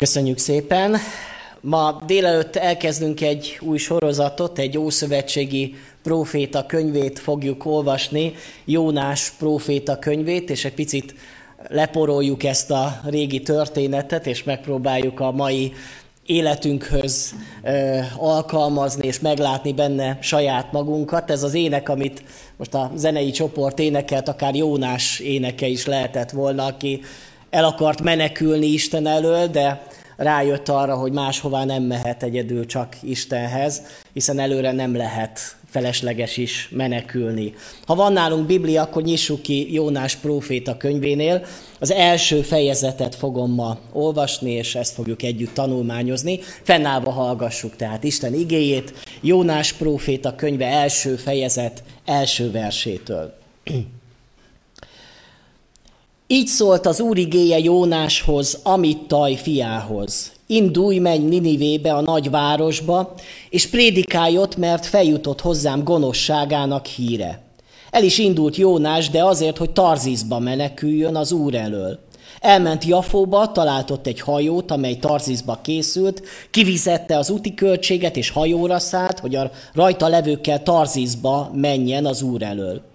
Köszönjük szépen! Ma délelőtt elkezdünk egy új sorozatot, egy ószövetségi próféta könyvét fogjuk olvasni, Jónás próféta könyvét, és egy picit leporoljuk ezt a régi történetet, és megpróbáljuk a mai életünkhöz ö, alkalmazni és meglátni benne saját magunkat. Ez az ének, amit most a zenei csoport énekelt, akár Jónás éneke is lehetett volna, aki el akart menekülni Isten elől, de rájött arra, hogy máshová nem mehet egyedül csak Istenhez, hiszen előre nem lehet felesleges is menekülni. Ha van nálunk Biblia, akkor nyissuk ki Jónás próféta könyvénél. Az első fejezetet fogom ma olvasni, és ezt fogjuk együtt tanulmányozni. Fennállva hallgassuk tehát Isten igéjét, Jónás próféta könyve első fejezet első versétől. Így szólt az Úr igéje Jónáshoz, Amittaj fiához. Indulj, menj Ninivébe, a nagy városba, és prédikálj ott, mert feljutott hozzám gonoszságának híre. El is indult Jónás, de azért, hogy Tarzizba meneküljön az Úr elől. Elment Jafóba, talált ott egy hajót, amely Tarzizba készült, kivizette az úti költséget, és hajóra szállt, hogy a rajta levőkkel Tarzizba menjen az Úr elől.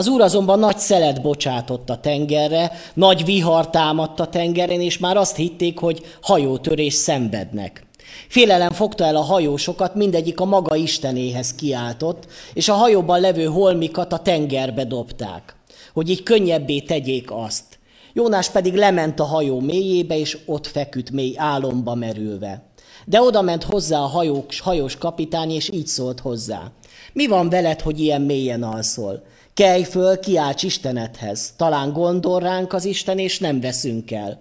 Az úr azonban nagy szelet bocsátott a tengerre, nagy vihar támadt a tengeren, és már azt hitték, hogy hajótörés szenvednek. Félelem fogta el a hajósokat, mindegyik a maga istenéhez kiáltott, és a hajóban levő holmikat a tengerbe dobták, hogy így könnyebbé tegyék azt. Jónás pedig lement a hajó mélyébe, és ott feküdt mély álomba merülve. De oda ment hozzá a hajós, hajós kapitány, és így szólt hozzá. Mi van veled, hogy ilyen mélyen alszol? Kelj föl, kiálts Istenedhez. Talán gondol ránk az Isten, és nem veszünk el.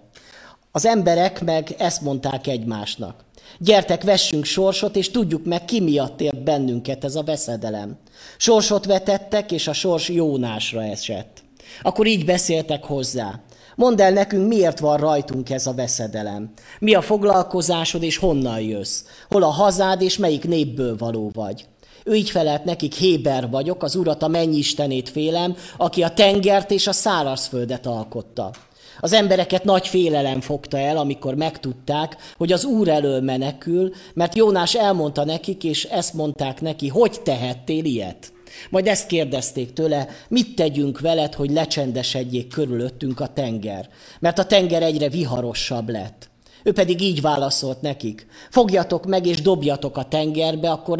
Az emberek meg ezt mondták egymásnak. Gyertek, vessünk sorsot, és tudjuk meg, ki miatt ért bennünket ez a veszedelem. Sorsot vetettek, és a sors Jónásra esett. Akkor így beszéltek hozzá. Mondd el nekünk, miért van rajtunk ez a veszedelem. Mi a foglalkozásod, és honnan jössz? Hol a hazád, és melyik népből való vagy? Ő így felelt nekik, Héber vagyok, az urat a mennyistenét félem, aki a tengert és a szárazföldet alkotta. Az embereket nagy félelem fogta el, amikor megtudták, hogy az Úr elől menekül, mert Jónás elmondta nekik, és ezt mondták neki, hogy tehettél ilyet? Majd ezt kérdezték tőle, mit tegyünk veled, hogy lecsendesedjék körülöttünk a tenger, mert a tenger egyre viharosabb lett. Ő pedig így válaszolt nekik. Fogjatok meg és dobjatok a tengerbe, akkor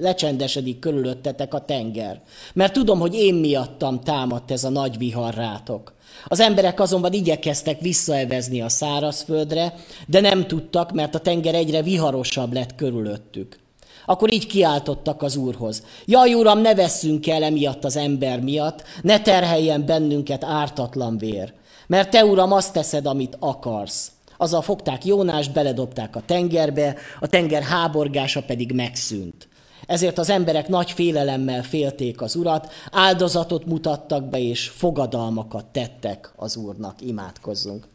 lecsendesedik, körülöttetek a tenger. Mert tudom, hogy én miattam támadt ez a nagy vihar rátok. Az emberek azonban igyekeztek visszaevezni a szárazföldre, de nem tudtak, mert a tenger egyre viharosabb lett körülöttük. Akkor így kiáltottak az Úrhoz. Jaj, Uram, ne vesszünk el emiatt az ember miatt, ne terheljen bennünket ártatlan vér. Mert te, Uram, azt teszed, amit akarsz. Azzal fogták Jónást, beledobták a tengerbe, a tenger háborgása pedig megszűnt. Ezért az emberek nagy félelemmel félték az urat, áldozatot mutattak be, és fogadalmakat tettek az úrnak. Imádkozzunk.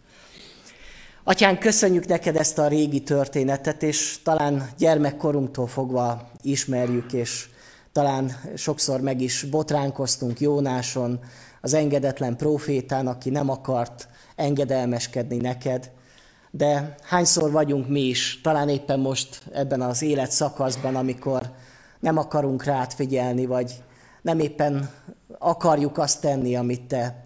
Atyán, köszönjük neked ezt a régi történetet, és talán gyermekkorunktól fogva ismerjük, és talán sokszor meg is botránkoztunk Jónáson, az engedetlen profétán, aki nem akart engedelmeskedni neked de hányszor vagyunk mi is, talán éppen most ebben az élet szakaszban, amikor nem akarunk rád figyelni, vagy nem éppen akarjuk azt tenni, amit te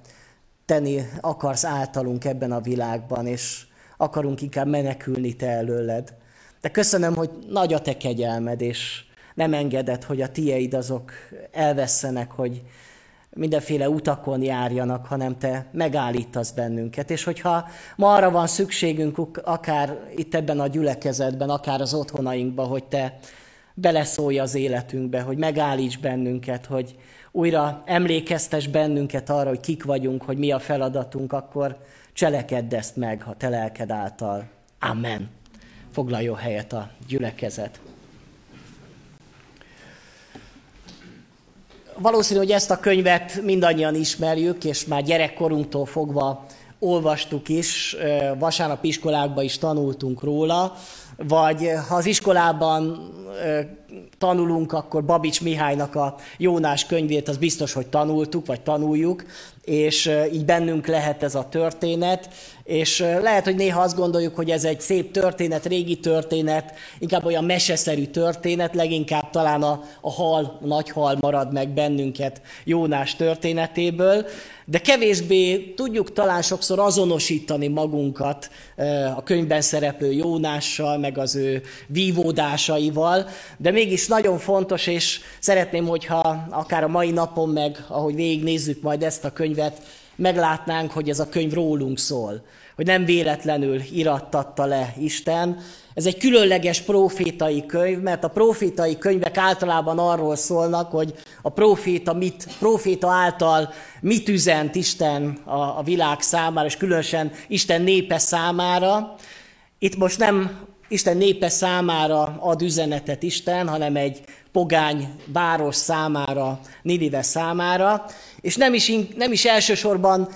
tenni akarsz általunk ebben a világban, és akarunk inkább menekülni te előled. De köszönöm, hogy nagy a te kegyelmed, és nem engeded, hogy a tieid azok elvesztenek, hogy mindenféle utakon járjanak, hanem te megállítasz bennünket. És hogyha ma arra van szükségünk, akár itt ebben a gyülekezetben, akár az otthonainkban, hogy te beleszólj az életünkbe, hogy megállíts bennünket, hogy újra emlékeztes bennünket arra, hogy kik vagyunk, hogy mi a feladatunk, akkor cselekedd ezt meg, ha te lelked által. Amen. Foglaljon helyet a gyülekezet. Valószínű, hogy ezt a könyvet mindannyian ismerjük, és már gyerekkorunktól fogva olvastuk is, vasárnap iskolákban is tanultunk róla, vagy ha az iskolában tanulunk, akkor Babics Mihálynak a Jónás könyvét, az biztos, hogy tanultuk, vagy tanuljuk, és így bennünk lehet ez a történet, És lehet, hogy néha azt gondoljuk, hogy ez egy szép történet, régi történet, inkább olyan meseszerű történet, leginkább talán a, a hal, a nagy hal marad meg bennünket Jónás történetéből, de kevésbé tudjuk talán sokszor azonosítani magunkat a könyvben szereplő Jónással, meg az ő vívódásaival, de mégis nagyon fontos, és szeretném, hogyha akár a mai napon meg, ahogy végignézzük majd ezt a könyvet, meglátnánk, hogy ez a könyv rólunk szól, hogy nem véletlenül irattatta le Isten. Ez egy különleges profétai könyv, mert a profétai könyvek általában arról szólnak, hogy a proféta, mit, proféta által mit üzent Isten a, a világ számára, és különösen Isten népe számára. Itt most nem Isten népe számára ad üzenetet Isten, hanem egy pogány város számára, Ninive számára, és nem is, nem is elsősorban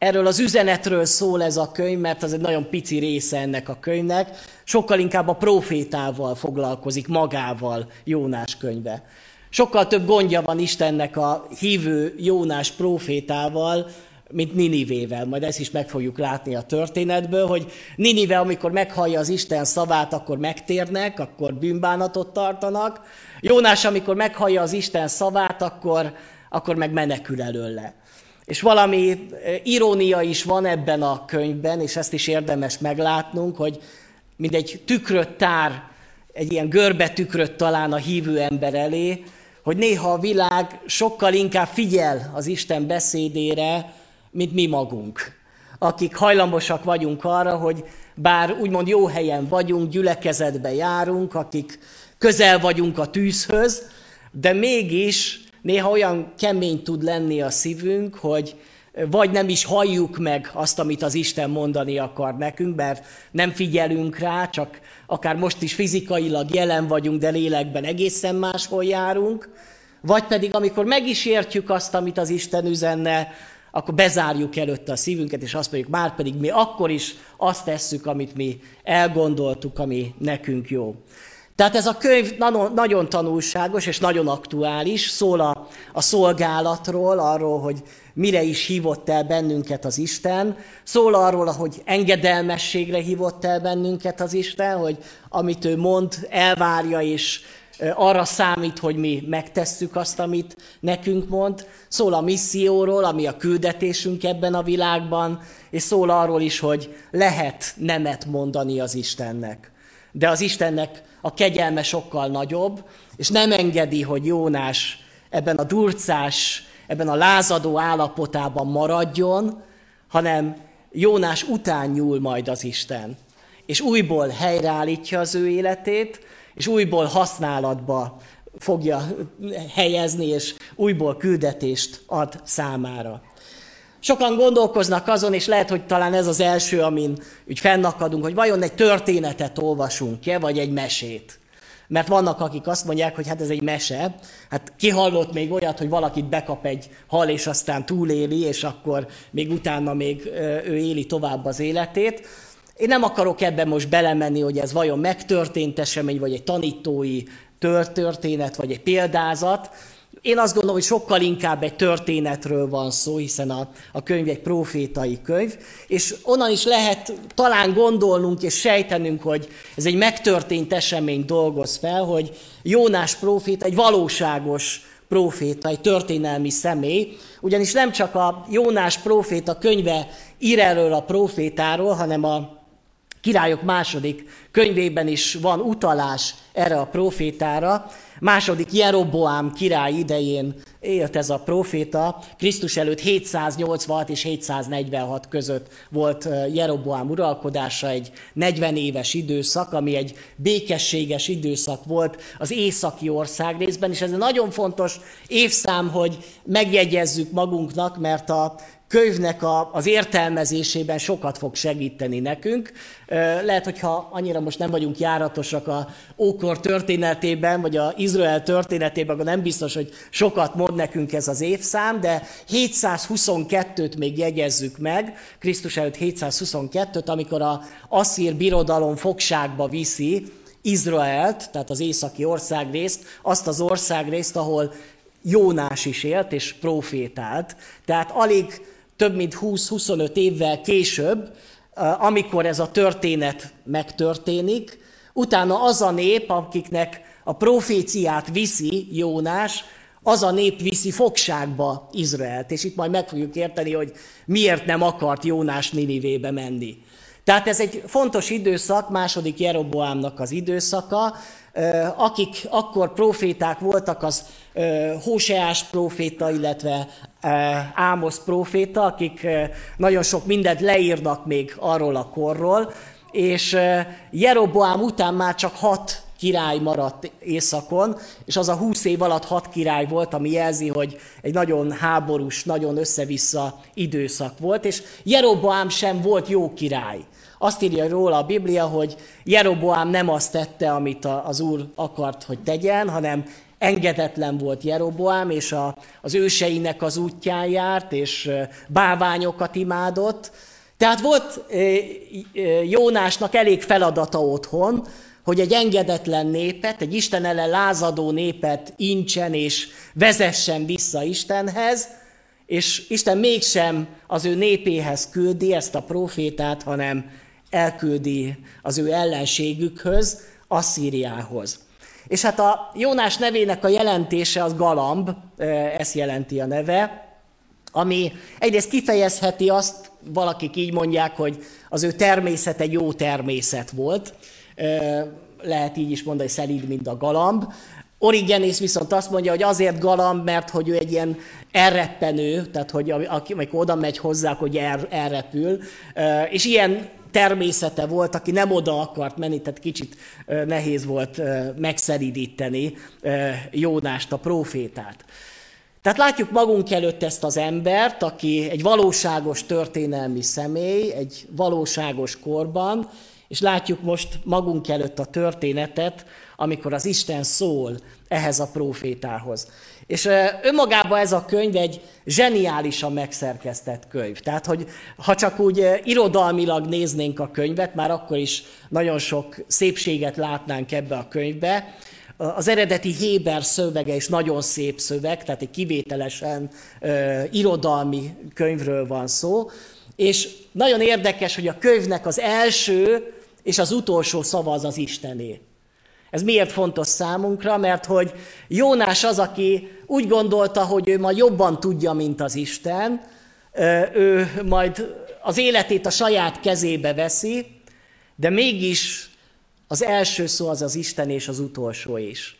erről az üzenetről szól ez a könyv, mert az egy nagyon pici része ennek a könyvnek, sokkal inkább a profétával foglalkozik magával Jónás könyve. Sokkal több gondja van Istennek a hívő Jónás profétával, mint Ninivével. Majd ezt is meg fogjuk látni a történetből, hogy Ninive, amikor meghallja az Isten szavát, akkor megtérnek, akkor bűnbánatot tartanak. Jónás, amikor meghallja az Isten szavát, akkor, akkor meg menekül előle. És valami eh, irónia is van ebben a könyvben, és ezt is érdemes meglátnunk, hogy mint egy tükröt tár, egy ilyen görbe tükröt talán a hívő ember elé, hogy néha a világ sokkal inkább figyel az Isten beszédére, mint mi magunk. Akik hajlamosak vagyunk arra, hogy bár úgymond jó helyen vagyunk, gyülekezetbe járunk, akik közel vagyunk a tűzhöz, de mégis néha olyan kemény tud lenni a szívünk, hogy vagy nem is halljuk meg azt, amit az Isten mondani akar nekünk, mert nem figyelünk rá, csak akár most is fizikailag jelen vagyunk, de lélekben egészen máshol járunk, vagy pedig amikor meg is értjük azt, amit az Isten üzenne, akkor bezárjuk előtte a szívünket, és azt mondjuk, már pedig mi akkor is azt tesszük, amit mi elgondoltuk, ami nekünk jó. Tehát ez a könyv nagyon tanulságos és nagyon aktuális, szól a, a szolgálatról, arról, hogy mire is hívott el bennünket az Isten, szól arról, hogy engedelmességre hívott el bennünket az Isten, hogy amit ő mond, elvárja és arra számít, hogy mi megtesszük azt, amit nekünk mond. Szól a misszióról, ami a küldetésünk ebben a világban, és szól arról is, hogy lehet nemet mondani az Istennek. De az Istennek a kegyelme sokkal nagyobb, és nem engedi, hogy Jónás ebben a durcás, ebben a lázadó állapotában maradjon, hanem Jónás után nyúl majd az Isten, és újból helyreállítja az ő életét, és újból használatba fogja helyezni, és újból küldetést ad számára. Sokan gondolkoznak azon, és lehet, hogy talán ez az első, amin úgy fennakadunk, hogy vajon egy történetet olvasunk-e, vagy egy mesét. Mert vannak, akik azt mondják, hogy hát ez egy mese, hát kihallott még olyat, hogy valakit bekap egy hal, és aztán túléli, és akkor még utána még ő éli tovább az életét. Én nem akarok ebben most belemenni, hogy ez vajon megtörtént esemény, vagy egy tanítói történet, vagy egy példázat, én azt gondolom, hogy sokkal inkább egy történetről van szó, hiszen a, a könyv egy profétai könyv, és onnan is lehet talán gondolnunk és sejtenünk, hogy ez egy megtörtént esemény dolgoz fel, hogy Jónás proféta egy valóságos proféta, egy történelmi személy, ugyanis nem csak a Jónás proféta könyve ír erről a profétáról, hanem a Királyok második könyvében is van utalás erre a profétára. Második Jeroboám király idején élt ez a proféta. Krisztus előtt 786 és 746 között volt Jeroboám uralkodása, egy 40 éves időszak, ami egy békességes időszak volt az északi ország részben, és ez egy nagyon fontos évszám, hogy megjegyezzük magunknak, mert a könyvnek a, az értelmezésében sokat fog segíteni nekünk. Lehet, hogyha annyira most nem vagyunk járatosak a ókor történetében, vagy a Izrael történetében, akkor nem biztos, hogy sokat mond nekünk ez az évszám, de 722-t még jegyezzük meg, Krisztus előtt 722-t, amikor a Asszír birodalom fogságba viszi Izraelt, tehát az északi országrészt, azt az országrészt, ahol Jónás is élt és profétált. Tehát alig több mint 20-25 évvel később amikor ez a történet megtörténik, utána az a nép, akiknek a proféciát viszi Jónás, az a nép viszi fogságba Izraelt. És itt majd meg fogjuk érteni, hogy miért nem akart Jónás Ninivébe menni. Tehát ez egy fontos időszak, második Jeroboámnak az időszaka. Akik akkor proféták voltak, az Hóseás proféta, illetve Ámosz proféta, akik nagyon sok mindent leírnak még arról a korról, és Jeroboám után már csak hat király maradt északon, és az a húsz év alatt hat király volt, ami jelzi, hogy egy nagyon háborús, nagyon össze-vissza időszak volt, és Jeroboám sem volt jó király. Azt írja róla a Biblia, hogy Jeroboám nem azt tette, amit az Úr akart, hogy tegyen, hanem engedetlen volt Jeroboám, és a, az őseinek az útján járt, és báványokat imádott. Tehát volt Jónásnak elég feladata otthon, hogy egy engedetlen népet, egy Isten ellen lázadó népet incsen és vezessen vissza Istenhez, és Isten mégsem az ő népéhez küldi ezt a profétát, hanem elküldi az ő ellenségükhöz, Asszíriához. És hát a Jónás nevének a jelentése az galamb, ezt jelenti a neve, ami egyrészt kifejezheti azt, valakik így mondják, hogy az ő természet egy jó természet volt, lehet így is mondani, szelíd, mint a galamb. Origenész viszont azt mondja, hogy azért galamb, mert hogy ő egy ilyen elreppenő, tehát hogy aki, amikor oda megy hozzá, hogy el, elrepül, és ilyen természete volt, aki nem oda akart menni, tehát kicsit nehéz volt megszeridíteni Jónást, a profétát. Tehát látjuk magunk előtt ezt az embert, aki egy valóságos történelmi személy, egy valóságos korban, és látjuk most magunk előtt a történetet, amikor az Isten szól ehhez a profétához. És önmagában ez a könyv egy zseniálisan megszerkesztett könyv. Tehát, hogy ha csak úgy irodalmilag néznénk a könyvet, már akkor is nagyon sok szépséget látnánk ebbe a könyvbe. Az eredeti Héber szövege is nagyon szép szöveg, tehát egy kivételesen uh, irodalmi könyvről van szó. És nagyon érdekes, hogy a könyvnek az első és az utolsó szava az az Istené. Ez miért fontos számunkra? Mert hogy Jónás az, aki úgy gondolta, hogy ő majd jobban tudja, mint az Isten, ő majd az életét a saját kezébe veszi, de mégis az első szó az az Isten, és az utolsó is.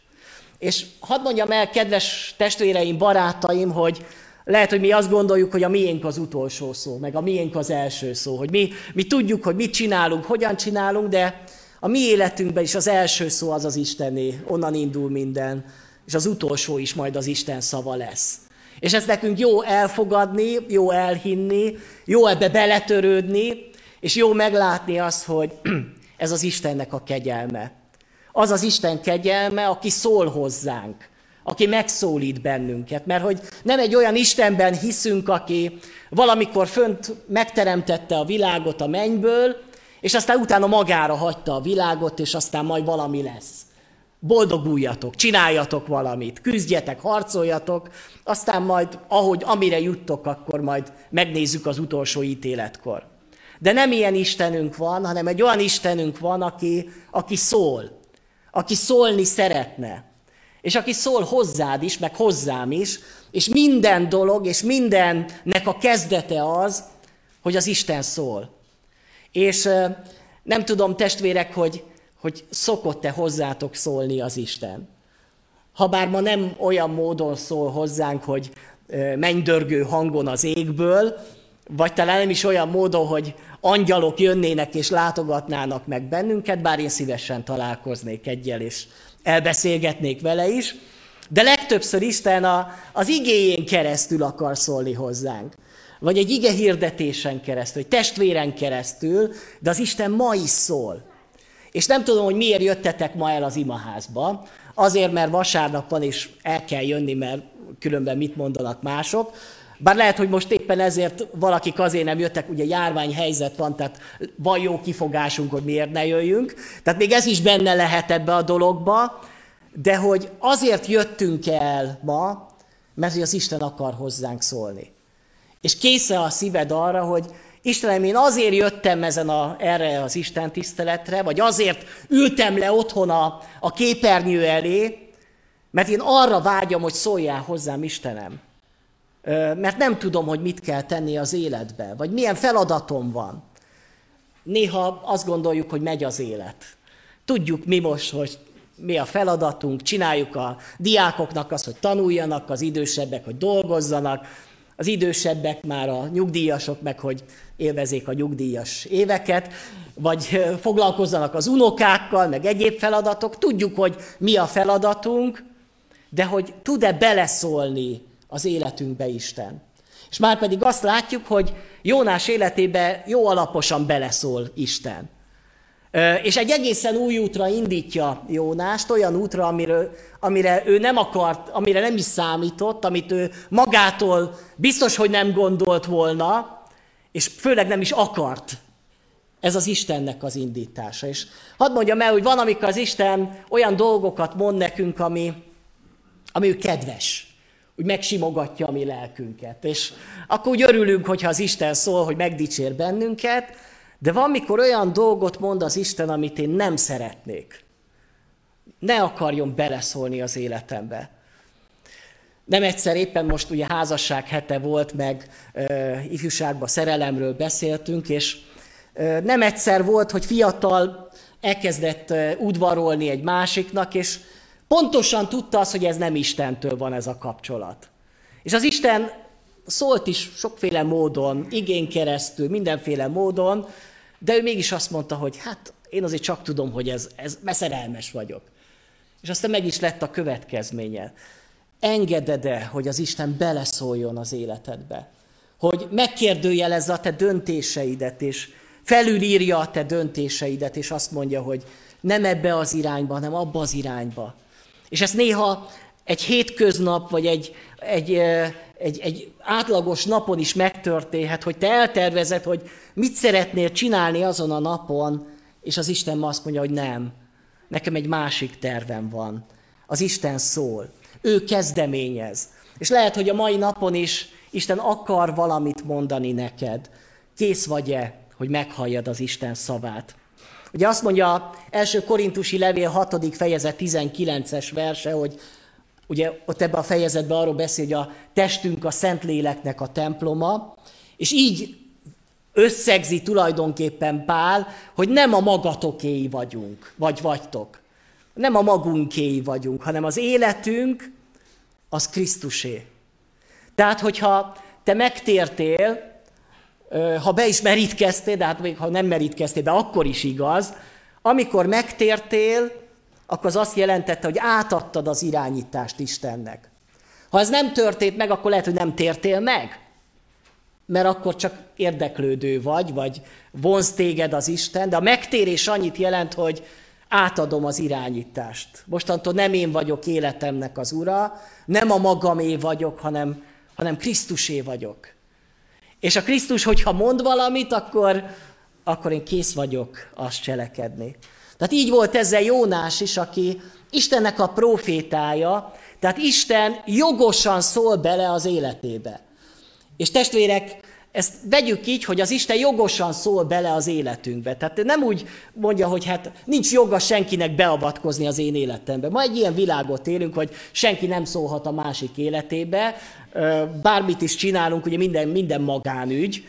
És hadd mondjam el, kedves testvéreim, barátaim, hogy lehet, hogy mi azt gondoljuk, hogy a miénk az utolsó szó, meg a miénk az első szó, hogy mi, mi tudjuk, hogy mit csinálunk, hogyan csinálunk, de a mi életünkben is az első szó az az Istené, onnan indul minden, és az utolsó is majd az Isten szava lesz. És ezt nekünk jó elfogadni, jó elhinni, jó ebbe beletörődni, és jó meglátni azt, hogy ez az Istennek a kegyelme. Az az Isten kegyelme, aki szól hozzánk, aki megszólít bennünket. Mert hogy nem egy olyan Istenben hiszünk, aki valamikor fönt megteremtette a világot a mennyből, és aztán utána magára hagyta a világot, és aztán majd valami lesz. Boldoguljatok, csináljatok valamit, küzdjetek, harcoljatok, aztán majd, ahogy amire juttok, akkor majd megnézzük az utolsó ítéletkor. De nem ilyen Istenünk van, hanem egy olyan Istenünk van, aki, aki szól, aki szólni szeretne, és aki szól hozzád is, meg hozzám is, és minden dolog, és mindennek a kezdete az, hogy az Isten szól. És nem tudom, testvérek, hogy, hogy szokott-e hozzátok szólni az Isten. Habár ma nem olyan módon szól hozzánk, hogy mennydörgő hangon az égből, vagy talán nem is olyan módon, hogy angyalok jönnének és látogatnának meg bennünket, bár én szívesen találkoznék egyel, és elbeszélgetnék vele is, de legtöbbször Isten a, az igéjén keresztül akar szólni hozzánk vagy egy ige hirdetésen keresztül, vagy testvéren keresztül, de az Isten ma is szól. És nem tudom, hogy miért jöttetek ma el az imaházba. Azért, mert vasárnap van, és el kell jönni, mert különben mit mondanak mások. Bár lehet, hogy most éppen ezért valakik azért nem jöttek, ugye járványhelyzet van, tehát van jó kifogásunk, hogy miért ne jöjjünk. Tehát még ez is benne lehet ebbe a dologba, de hogy azért jöttünk el ma, mert hogy az Isten akar hozzánk szólni. És késze a szíved arra, hogy Istenem, én azért jöttem ezen a, erre az Isten tiszteletre, vagy azért ültem le otthon a, a képernyő elé, mert én arra vágyom, hogy szóljál hozzám, Istenem. Mert nem tudom, hogy mit kell tenni az életbe, vagy milyen feladatom van. Néha azt gondoljuk, hogy megy az élet. Tudjuk mi most, hogy mi a feladatunk, csináljuk a diákoknak azt, hogy tanuljanak, az idősebbek, hogy dolgozzanak, az idősebbek már a nyugdíjasok meg, hogy élvezék a nyugdíjas éveket, vagy foglalkozzanak az unokákkal, meg egyéb feladatok. Tudjuk, hogy mi a feladatunk, de hogy tud-e beleszólni az életünkbe Isten. És már pedig azt látjuk, hogy Jónás életébe jó alaposan beleszól Isten. És egy egészen új útra indítja Jónást, olyan útra, amire, amire ő nem akart, amire nem is számított, amit ő magától biztos, hogy nem gondolt volna, és főleg nem is akart. Ez az Istennek az indítása. És hadd mondjam el, hogy van, amikor az Isten olyan dolgokat mond nekünk, ami, ami ő kedves, úgy megsimogatja a mi lelkünket. És akkor úgy örülünk, hogyha az Isten szól, hogy megdicsér bennünket, de van, mikor olyan dolgot mond az Isten, amit én nem szeretnék. Ne akarjon beleszólni az életembe. Nem egyszer éppen most ugye házasság hete volt, meg uh, ifjúságban szerelemről beszéltünk, és uh, nem egyszer volt, hogy fiatal elkezdett udvarolni egy másiknak, és pontosan tudta azt, hogy ez nem Istentől van ez a kapcsolat. És az Isten szólt is sokféle módon, igén keresztül, mindenféle módon, de ő mégis azt mondta, hogy hát én azért csak tudom, hogy ez, ez szerelmes vagyok. És aztán meg is lett a következménye. Engeded-e, hogy az Isten beleszóljon az életedbe? Hogy megkérdőjelezze a te döntéseidet, és felülírja a te döntéseidet, és azt mondja, hogy nem ebbe az irányba, hanem abba az irányba. És ezt néha egy hétköznap, vagy egy, egy, egy, egy átlagos napon is megtörténhet, hogy te eltervezed, hogy mit szeretnél csinálni azon a napon, és az Isten ma azt mondja, hogy nem. Nekem egy másik tervem van. Az Isten szól. Ő kezdeményez. És lehet, hogy a mai napon is Isten akar valamit mondani neked. Kész vagy-e, hogy meghalljad az Isten szavát? Ugye azt mondja első korintusi levél 6. fejezet 19-es verse, hogy ugye ott ebben a fejezetben arról beszél, hogy a testünk a Szentléleknek a temploma, és így összegzi tulajdonképpen Pál, hogy nem a magatokéi vagyunk, vagy vagytok. Nem a magunkéi vagyunk, hanem az életünk az Krisztusé. Tehát, hogyha te megtértél, ha be is merítkeztél, de hát még ha nem merítkeztél de akkor is igaz, amikor megtértél, akkor az azt jelentette, hogy átadtad az irányítást Istennek. Ha ez nem történt meg, akkor lehet, hogy nem tértél meg. Mert akkor csak érdeklődő vagy, vagy vonz téged az Isten, de a megtérés annyit jelent, hogy átadom az irányítást. Mostantól nem én vagyok életemnek az ura, nem a magamé vagyok, hanem, hanem Krisztusé vagyok. És a Krisztus, hogyha mond valamit, akkor, akkor én kész vagyok azt cselekedni. Tehát így volt ezzel Jónás is, aki Istennek a profétája, tehát Isten jogosan szól bele az életébe. És testvérek, ezt vegyük így, hogy az Isten jogosan szól bele az életünkbe. Tehát nem úgy mondja, hogy hát nincs joga senkinek beavatkozni az én életembe. Ma egy ilyen világot élünk, hogy senki nem szólhat a másik életébe, bármit is csinálunk, ugye minden, minden magánügy,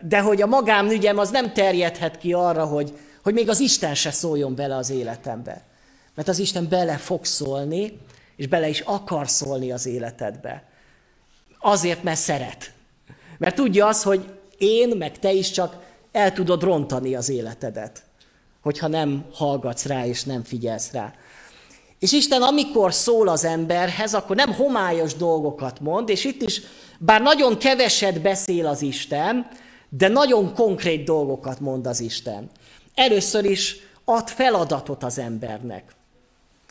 de hogy a magánügyem az nem terjedhet ki arra, hogy, hogy még az Isten se szóljon bele az életembe. Mert az Isten bele fog szólni, és bele is akar szólni az életedbe. Azért, mert szeret. Mert tudja az, hogy én, meg te is csak el tudod rontani az életedet, hogyha nem hallgatsz rá, és nem figyelsz rá. És Isten, amikor szól az emberhez, akkor nem homályos dolgokat mond, és itt is, bár nagyon keveset beszél az Isten, de nagyon konkrét dolgokat mond az Isten. Először is ad feladatot az embernek.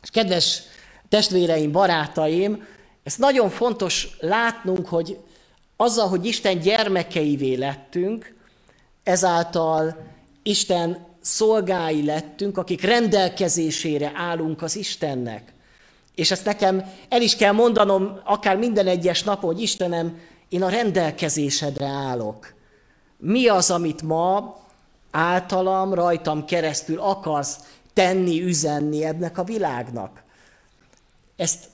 És kedves testvéreim, barátaim, ez nagyon fontos látnunk, hogy azzal, hogy Isten gyermekeivé lettünk, ezáltal Isten szolgái lettünk, akik rendelkezésére állunk az Istennek. És ezt nekem el is kell mondanom, akár minden egyes nap, hogy Istenem, én a rendelkezésedre állok. mi az, amit ma általam, rajtam keresztül akarsz tenni, üzenni ebnek a világnak. Ezt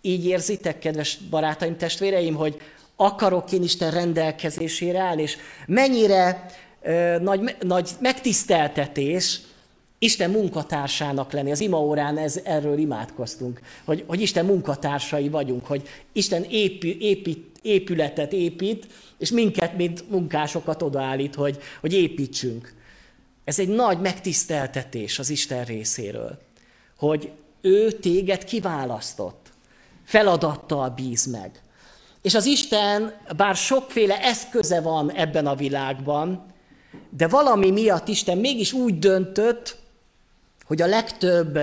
így érzitek, kedves barátaim, testvéreim, hogy akarok én Isten rendelkezésére állni, és mennyire ö, nagy, nagy megtiszteltetés Isten munkatársának lenni. Az imaórán ez, erről imádkoztunk, hogy, hogy Isten munkatársai vagyunk, hogy Isten épü, épít, épületet épít, és minket, mint munkásokat odaállít, hogy, hogy építsünk. Ez egy nagy megtiszteltetés az Isten részéről, hogy ő téged kiválasztott, feladattal bíz meg. És az Isten, bár sokféle eszköze van ebben a világban, de valami miatt Isten mégis úgy döntött, hogy a legtöbb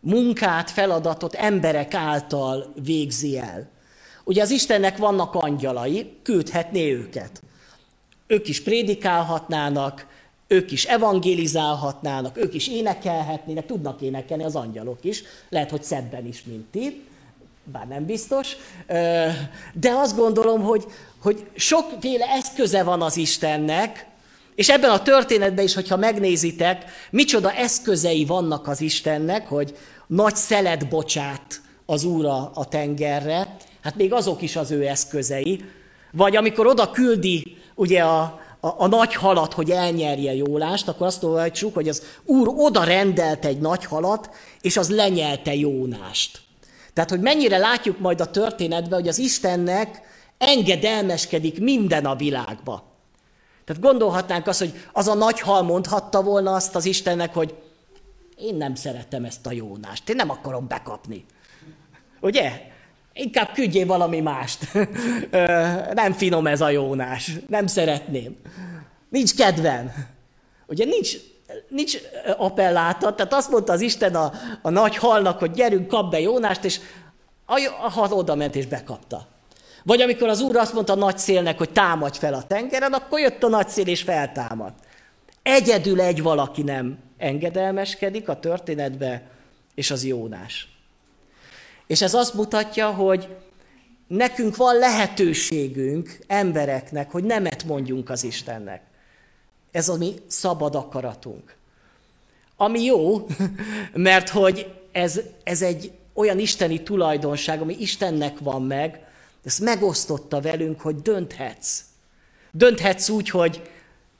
munkát, feladatot emberek által végzi el. Ugye az Istennek vannak angyalai, küldhetné őket. Ők is prédikálhatnának, ők is evangélizálhatnának, ők is énekelhetnének, tudnak énekelni az angyalok is, lehet, hogy szebben is, mint ti, bár nem biztos, de azt gondolom, hogy, hogy sokféle eszköze van az Istennek, és ebben a történetben is, hogyha megnézitek, micsoda eszközei vannak az Istennek, hogy nagy szelet bocsát az Úra a tengerre, hát még azok is az ő eszközei. Vagy amikor oda küldi ugye a, a, a nagy halat, hogy elnyerje Jólást, akkor azt olvassuk, hogy az Úr oda rendelt egy nagy halat, és az lenyelte Jónást. Tehát, hogy mennyire látjuk majd a történetben, hogy az Istennek engedelmeskedik minden a világba. Tehát gondolhatnánk azt, hogy az a nagy hal mondhatta volna azt az Istennek, hogy én nem szeretem ezt a Jónást, én nem akarom bekapni. Ugye? Inkább küldjél valami mást. nem finom ez a Jónás, nem szeretném. Nincs kedvem. Ugye nincs, nincs appelláta, tehát azt mondta az Isten a, a nagy halnak, hogy gyerünk, kap be Jónást, és a, a hal oda ment és bekapta. Vagy amikor az Úr azt mondta a nagy szélnek, hogy támadj fel a tengeren, akkor jött a nagy szél és feltámad. Egyedül egy valaki nem engedelmeskedik a történetbe, és az Jónás. És ez azt mutatja, hogy nekünk van lehetőségünk embereknek, hogy nemet mondjunk az Istennek. Ez a mi szabad akaratunk. Ami jó, mert hogy ez, ez egy olyan isteni tulajdonság, ami Istennek van meg, ezt megosztotta velünk, hogy dönthetsz. Dönthetsz úgy, hogy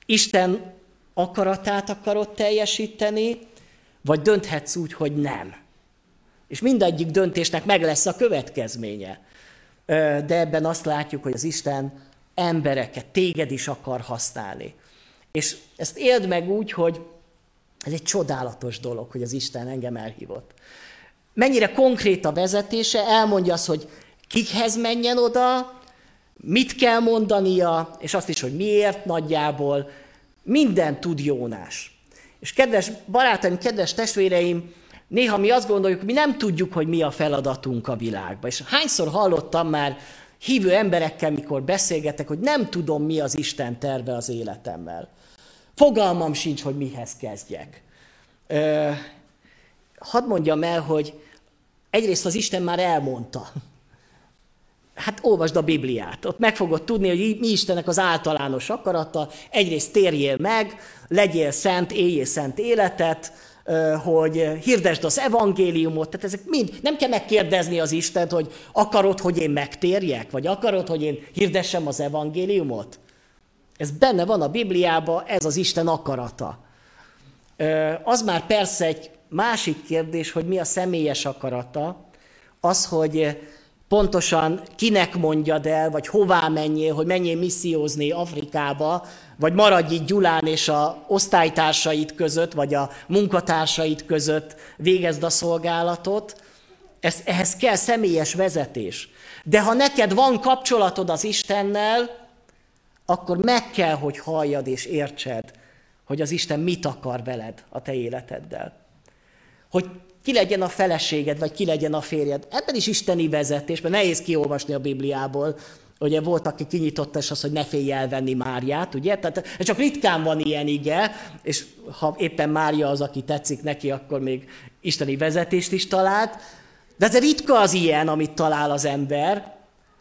Isten akaratát akarod teljesíteni, vagy dönthetsz úgy, hogy nem. És mindegyik döntésnek meg lesz a következménye. De ebben azt látjuk, hogy az Isten embereket, téged is akar használni. És ezt éld meg úgy, hogy ez egy csodálatos dolog, hogy az Isten engem elhívott. Mennyire konkrét a vezetése, elmondja azt, hogy kikhez menjen oda, mit kell mondania, és azt is, hogy miért nagyjából. Minden tud Jónás. És kedves barátaim, kedves testvéreim, néha mi azt gondoljuk, mi nem tudjuk, hogy mi a feladatunk a világban. És hányszor hallottam már hívő emberekkel, mikor beszélgetek, hogy nem tudom, mi az Isten terve az életemmel. Fogalmam sincs, hogy mihez kezdjek. Ö, hadd mondjam el, hogy egyrészt az Isten már elmondta. Hát olvasd a Bibliát, ott meg fogod tudni, hogy mi Istennek az általános akarata. Egyrészt térjél meg, legyél szent, éljél szent életet, hogy hirdesd az evangéliumot, tehát ezek mind, nem kell megkérdezni az Istent, hogy akarod, hogy én megtérjek, vagy akarod, hogy én hirdessem az evangéliumot. Ez benne van a Bibliában, ez az Isten akarata. Az már persze egy másik kérdés, hogy mi a személyes akarata, az, hogy pontosan kinek mondjad el, vagy hová menjél, hogy menjél missziózni Afrikába, vagy maradj itt Gyulán és a osztálytársait között, vagy a munkatársait között végezd a szolgálatot. Ez, ehhez kell személyes vezetés. De ha neked van kapcsolatod az Istennel, akkor meg kell, hogy halljad és értsed, hogy az Isten mit akar veled a te életeddel. Hogy ki legyen a feleséged, vagy ki legyen a férjed. Ebben is isteni vezetés, mert nehéz kiolvasni a Bibliából. Ugye volt, aki kinyitotta, és az, hogy ne félj elvenni Máriát, ugye? Tehát csak ritkán van ilyen ige, és ha éppen Mária az, aki tetszik neki, akkor még isteni vezetést is talált. De ez ritka az ilyen, amit talál az ember.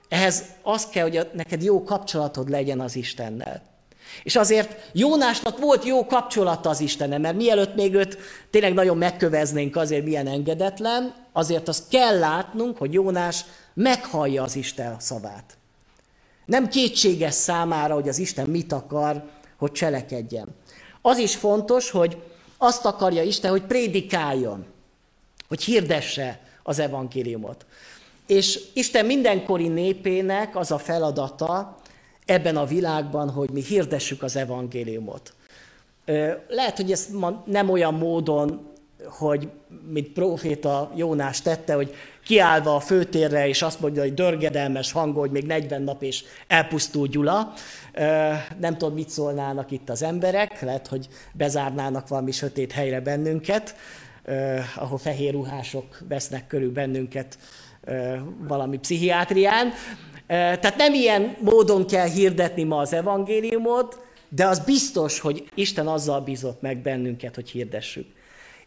Ehhez az kell, hogy neked jó kapcsolatod legyen az Istennel. És azért Jónásnak volt jó kapcsolata az Istenem, mert mielőtt még őt tényleg nagyon megköveznénk azért, milyen engedetlen, azért azt kell látnunk, hogy Jónás meghallja az Isten szavát. Nem kétséges számára, hogy az Isten mit akar, hogy cselekedjen. Az is fontos, hogy azt akarja Isten, hogy prédikáljon, hogy hirdesse az evangéliumot. És Isten mindenkori népének az a feladata ebben a világban, hogy mi hirdessük az evangéliumot. Lehet, hogy ezt nem olyan módon, hogy mint proféta Jónás tette, hogy kiállva a főtérre, és azt mondja, hogy dörgedelmes hang, hogy még 40 nap és elpusztul Gyula. Nem tudom, mit szólnának itt az emberek, lehet, hogy bezárnának valami sötét helyre bennünket, ahol fehér ruhások vesznek körül bennünket valami pszichiátrián. Tehát nem ilyen módon kell hirdetni ma az evangéliumot, de az biztos, hogy Isten azzal bízott meg bennünket, hogy hirdessük.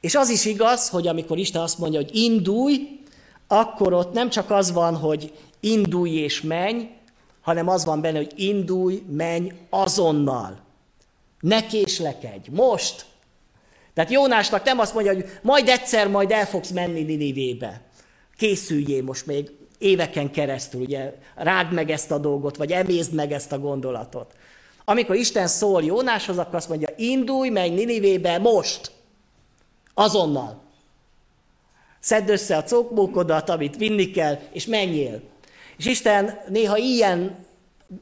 És az is igaz, hogy amikor Isten azt mondja, hogy indulj, akkor ott nem csak az van, hogy indulj és menj, hanem az van benne, hogy indulj, menj azonnal. Ne késlekedj, most. Tehát Jónásnak nem azt mondja, hogy majd egyszer, majd el fogsz menni Ninivébe. Készüljél most még éveken keresztül, ugye rágd meg ezt a dolgot, vagy emészd meg ezt a gondolatot. Amikor Isten szól Jónáshoz, akkor azt mondja, indulj, menj Ninivébe most, azonnal. Szedd össze a cokmókodat, amit vinni kell, és menjél. És Isten néha ilyen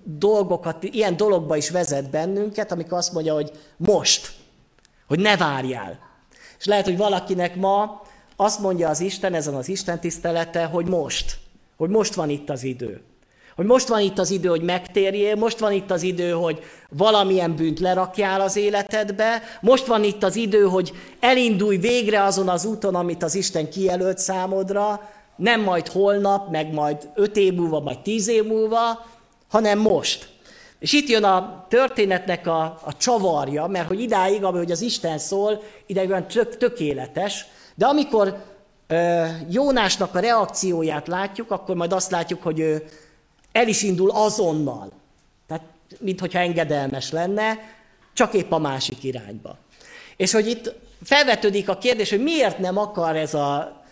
dolgokat, ilyen dologba is vezet bennünket, amikor azt mondja, hogy most, hogy ne várjál. És lehet, hogy valakinek ma azt mondja az Isten ezen az Isten tisztelete, hogy most, hogy most van itt az idő. Hogy most van itt az idő, hogy megtérjél, most van itt az idő, hogy valamilyen bűnt lerakjál az életedbe, most van itt az idő, hogy elindulj végre azon az úton, amit az Isten kijelölt számodra, nem majd holnap, meg majd öt év múlva, majd tíz év múlva, hanem most. És itt jön a történetnek a, a csavarja, mert hogy idáig, ahogy az Isten szól, idáig olyan tök, tökéletes, de amikor Jónásnak a reakcióját látjuk, akkor majd azt látjuk, hogy ő el is indul azonnal. Tehát, mintha engedelmes lenne, csak épp a másik irányba. És hogy itt felvetődik a kérdés, hogy miért nem akar ez a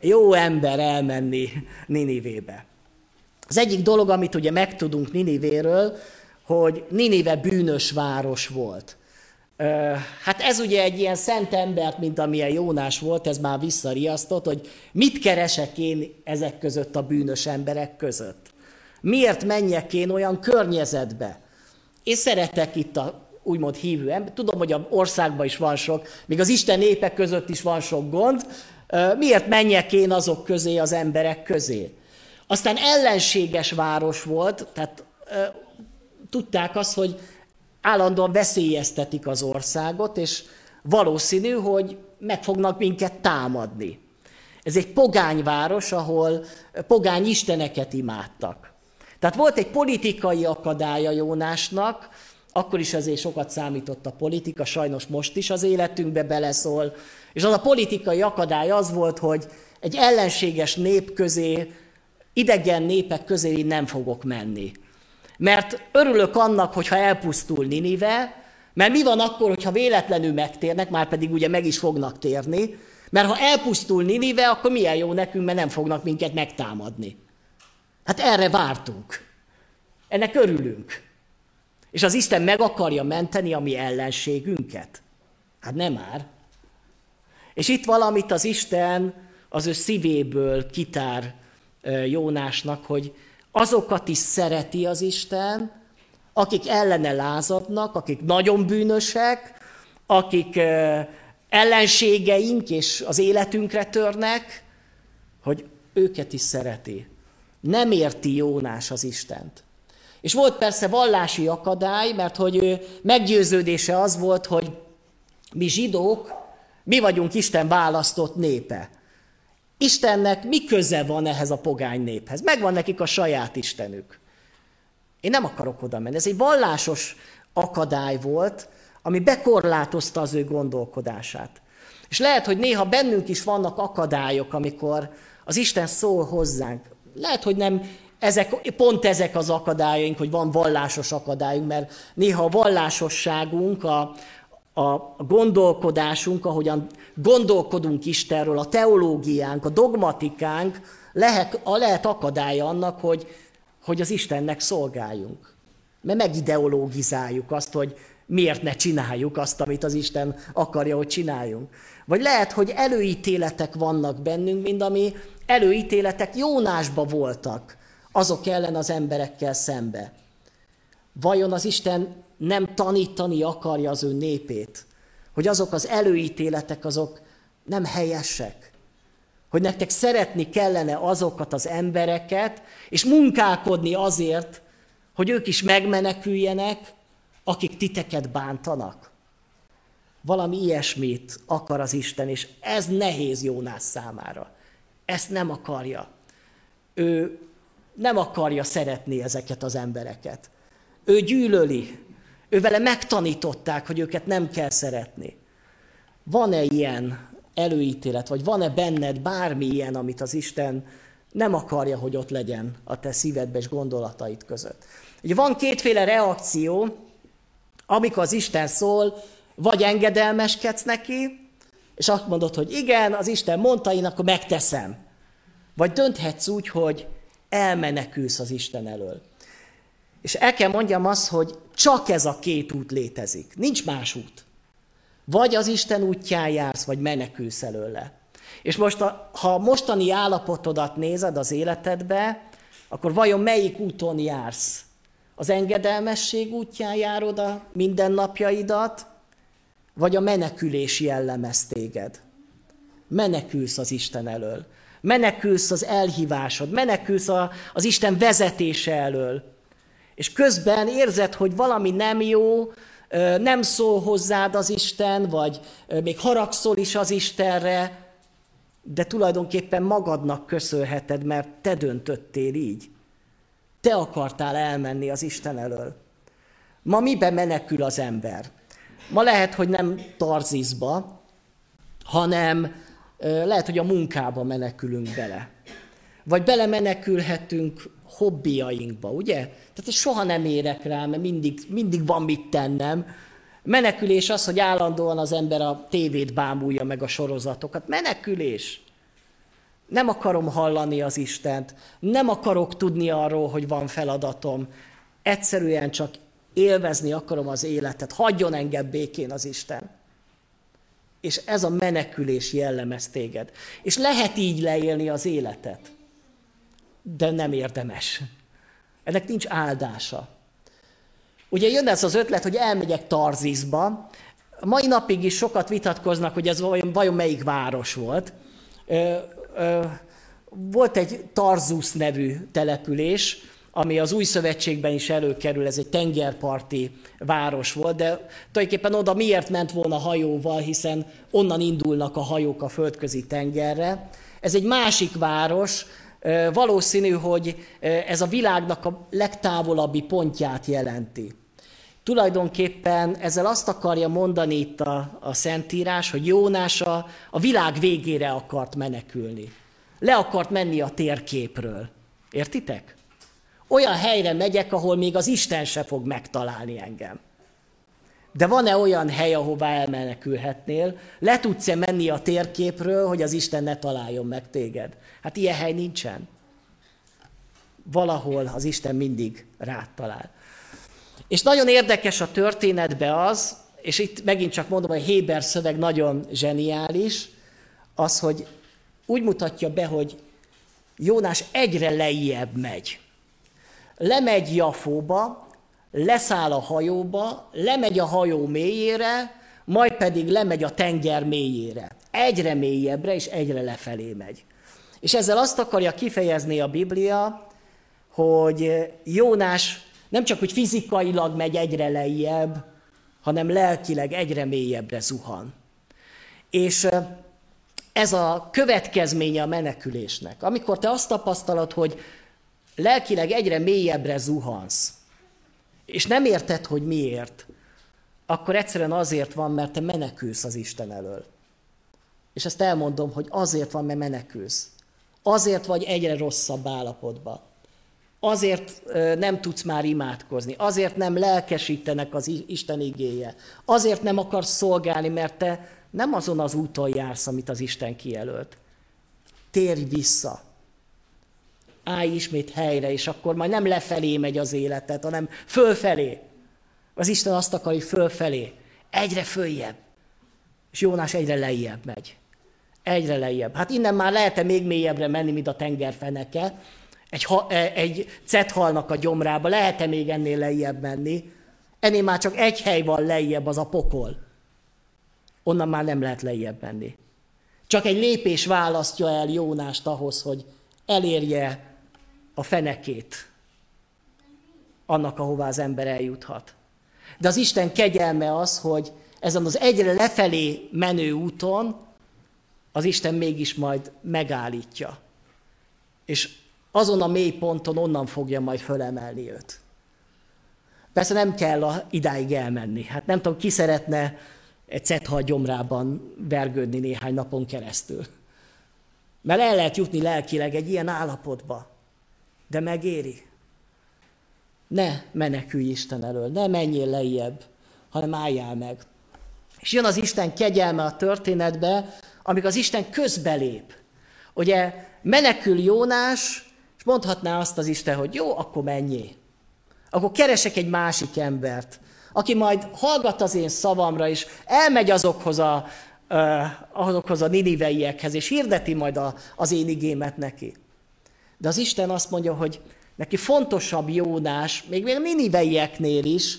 jó ember elmenni Ninivébe. Az egyik dolog, amit ugye megtudunk Ninivéről, hogy Ninive bűnös város volt. Hát ez ugye egy ilyen szent embert, mint amilyen Jónás volt, ez már visszariasztott, hogy mit keresek én ezek között a bűnös emberek között. Miért menjek én olyan környezetbe? Én szeretek itt a úgymond hívő ember. Tudom, hogy a országban is van sok, még az Isten népek között is van sok gond. Miért menjek én azok közé, az emberek közé? Aztán ellenséges város volt, tehát tudták azt, hogy állandóan veszélyeztetik az országot, és valószínű, hogy meg fognak minket támadni. Ez egy pogányváros, ahol pogány isteneket imádtak. Tehát volt egy politikai akadálya Jónásnak, akkor is azért sokat számított a politika, sajnos most is az életünkbe beleszól, és az a politikai akadály az volt, hogy egy ellenséges nép közé, idegen népek közé nem fogok menni. Mert örülök annak, hogyha elpusztul Ninive, mert mi van akkor, hogyha véletlenül megtérnek, már pedig ugye meg is fognak térni, mert ha elpusztul Ninive, akkor milyen jó nekünk, mert nem fognak minket megtámadni. Hát erre vártunk. Ennek örülünk. És az Isten meg akarja menteni a mi ellenségünket. Hát nem már. És itt valamit az Isten az ő szívéből kitár Jónásnak, hogy azokat is szereti az Isten, akik ellene lázadnak, akik nagyon bűnösek, akik ellenségeink és az életünkre törnek, hogy őket is szereti. Nem érti Jónás az Istent. És volt persze vallási akadály, mert hogy ő meggyőződése az volt, hogy mi zsidók, mi vagyunk Isten választott népe. Istennek mi köze van ehhez a pogány néphez? Megvan nekik a saját Istenük. Én nem akarok oda menni. Ez egy vallásos akadály volt, ami bekorlátozta az ő gondolkodását. És lehet, hogy néha bennünk is vannak akadályok, amikor az Isten szól hozzánk. Lehet, hogy nem ezek, pont ezek az akadályaink, hogy van vallásos akadályunk, mert néha a vallásosságunk, a, a gondolkodásunk, ahogyan gondolkodunk Istenről, a teológiánk, a dogmatikánk lehet, a lehet akadálya annak, hogy, hogy az Istennek szolgáljunk. Mert megideológizáljuk azt, hogy miért ne csináljuk azt, amit az Isten akarja, hogy csináljunk. Vagy lehet, hogy előítéletek vannak bennünk, mint ami előítéletek Jónásba voltak azok ellen az emberekkel szembe. Vajon az Isten nem tanítani akarja az ő népét, hogy azok az előítéletek azok nem helyesek, hogy nektek szeretni kellene azokat az embereket, és munkálkodni azért, hogy ők is megmeneküljenek, akik titeket bántanak. Valami ilyesmit akar az Isten, és ez nehéz Jónás számára. Ezt nem akarja. Ő nem akarja szeretni ezeket az embereket. Ő gyűlöli. Ő vele megtanították, hogy őket nem kell szeretni. Van-e ilyen előítélet, vagy van-e benned bármi ilyen, amit az Isten nem akarja, hogy ott legyen a te szívedbe és gondolataid között. Ugye van kétféle reakció, amikor az Isten szól, vagy engedelmeskedsz neki, és azt mondod, hogy igen, az Isten mondta, én akkor megteszem. Vagy dönthetsz úgy, hogy elmenekülsz az Isten elől. És el kell mondjam azt, hogy csak ez a két út létezik. Nincs más út. Vagy az Isten útján jársz, vagy menekülsz előle. És most, a, ha a mostani állapotodat nézed az életedbe, akkor vajon melyik úton jársz? Az engedelmesség útján járod a mindennapjaidat, vagy a menekülés jellemez téged? Menekülsz az Isten elől. Menekülsz az elhívásod, menekülsz a, az Isten vezetése elől. És közben érzed, hogy valami nem jó, nem szól hozzád az Isten, vagy még haragszol is az Istenre, de tulajdonképpen magadnak köszönheted, mert te döntöttél így. Te akartál elmenni az Isten elől. Ma miben menekül az ember? Ma lehet, hogy nem Tarzizba, hanem lehet, hogy a munkába menekülünk bele. Vagy belemenekülhetünk hobbiainkba, ugye? Tehát soha nem érek rá, mert mindig, mindig van mit tennem. Menekülés az, hogy állandóan az ember a tévét bámulja meg a sorozatokat. Menekülés. Nem akarom hallani az Istent, nem akarok tudni arról, hogy van feladatom. Egyszerűen csak élvezni akarom az életet. Hagyjon engem békén az Isten. És ez a menekülés jellemez téged. És lehet így leélni az életet. De nem érdemes. Ennek nincs áldása. Ugye jön ez az ötlet, hogy elmegyek Tarzizba. A mai napig is sokat vitatkoznak, hogy ez vajon, vajon melyik város volt. Ö, ö, volt egy Tarzus nevű település, ami az új szövetségben is előkerül, ez egy tengerparti város volt, de tulajdonképpen oda miért ment volna hajóval, hiszen onnan indulnak a hajók a földközi tengerre. Ez egy másik város, valószínű, hogy ez a világnak a legtávolabbi pontját jelenti. Tulajdonképpen ezzel azt akarja mondani itt a, a Szentírás, hogy Jónás a, a világ végére akart menekülni. Le akart menni a térképről. Értitek? Olyan helyre megyek, ahol még az Isten se fog megtalálni engem. De van-e olyan hely, ahová elmenekülhetnél? Le tudsz-e menni a térképről, hogy az Isten ne találjon meg téged? Hát ilyen hely nincsen. Valahol az Isten mindig rád talál. És nagyon érdekes a történetbe az, és itt megint csak mondom, hogy Héber szöveg nagyon zseniális, az, hogy úgy mutatja be, hogy Jónás egyre lejjebb megy. Lemegy Jafóba, leszáll a hajóba, lemegy a hajó mélyére, majd pedig lemegy a tenger mélyére. Egyre mélyebbre és egyre lefelé megy. És ezzel azt akarja kifejezni a Biblia, hogy Jónás nem csak, hogy fizikailag megy egyre lejjebb, hanem lelkileg egyre mélyebbre zuhan. És ez a következménye a menekülésnek. Amikor te azt tapasztalod, hogy lelkileg egyre mélyebbre zuhansz, és nem érted, hogy miért, akkor egyszerűen azért van, mert te menekülsz az Isten elől. És ezt elmondom, hogy azért van, mert menekülsz. Azért vagy egyre rosszabb állapotban. azért nem tudsz már imádkozni, azért nem lelkesítenek az Isten igéje, azért nem akarsz szolgálni, mert te nem azon az úton jársz, amit az Isten kijelölt. Térj vissza. Állj ismét helyre, és akkor majd nem lefelé megy az életed, hanem fölfelé. Az Isten azt akar, hogy fölfelé. Egyre följebb. És Jónás egyre lejjebb megy. Egyre lejjebb. Hát innen már lehet-e még mélyebbre menni, mint a tengerfeneke, egy, ha, e, egy cethalnak a gyomrába, lehet-e még ennél lejjebb menni? Ennél már csak egy hely van lejjebb, az a pokol. Onnan már nem lehet lejjebb menni. Csak egy lépés választja el Jónást ahhoz, hogy elérje a fenekét annak, ahová az ember eljuthat. De az Isten kegyelme az, hogy ezen az egyre lefelé menő úton az Isten mégis majd megállítja. És azon a mély ponton onnan fogja majd fölemelni őt. Persze nem kell a, idáig elmenni. Hát nem tudom, ki szeretne egy cethal gyomrában vergődni néhány napon keresztül. Mert el lehet jutni lelkileg egy ilyen állapotba. De megéri. Ne menekülj Isten elől, ne menjél lejjebb, hanem álljál meg. És jön az Isten kegyelme a történetbe, amikor az Isten közbelép. Ugye menekül Jónás, és mondhatná azt az Isten, hogy jó, akkor menjél. Akkor keresek egy másik embert, aki majd hallgat az én szavamra, és elmegy azokhoz a, azokhoz a niniveiekhez, és hirdeti majd a, az én igémet neki. De az Isten azt mondja, hogy neki fontosabb Jónás, még még niniveieknél is,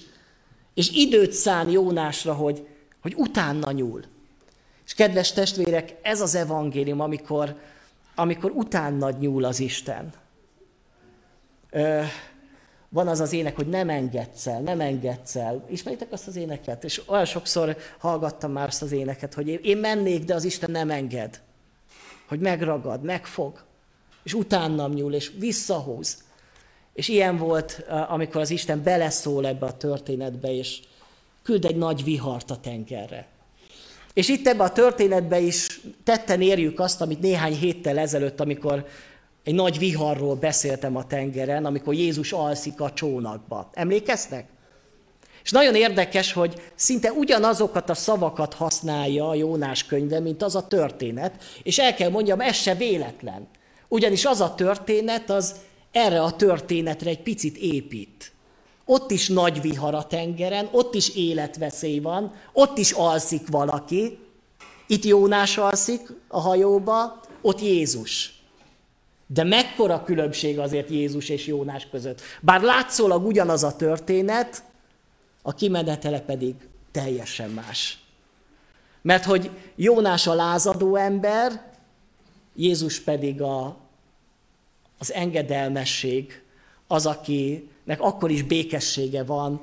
és időt szán Jónásra, hogy, hogy utána nyúl. És kedves testvérek, ez az evangélium, amikor, amikor utána nyúl az Isten. Ö, van az az ének, hogy nem engedsz el, nem engedsz el. Ismeritek azt az éneket? És olyan sokszor hallgattam már azt az éneket, hogy én mennék, de az Isten nem enged. Hogy megragad, megfog, és utánam nyúl, és visszahúz. És ilyen volt, amikor az Isten beleszól ebbe a történetbe, és küld egy nagy vihart a tengerre. És itt ebbe a történetbe is tetten érjük azt, amit néhány héttel ezelőtt, amikor egy nagy viharról beszéltem a tengeren, amikor Jézus alszik a csónakba. Emlékeztek? És nagyon érdekes, hogy szinte ugyanazokat a szavakat használja a Jónás könyve, mint az a történet, és el kell mondjam, ez se véletlen. Ugyanis az a történet, az erre a történetre egy picit épít. Ott is nagy vihar a tengeren, ott is életveszély van, ott is alszik valaki. Itt Jónás alszik a hajóba, ott Jézus. De mekkora különbség azért Jézus és Jónás között. Bár látszólag ugyanaz a történet, a kimenetele pedig teljesen más. Mert hogy Jónás a lázadó ember, Jézus pedig a, az engedelmesség, az, akinek akkor is békessége van,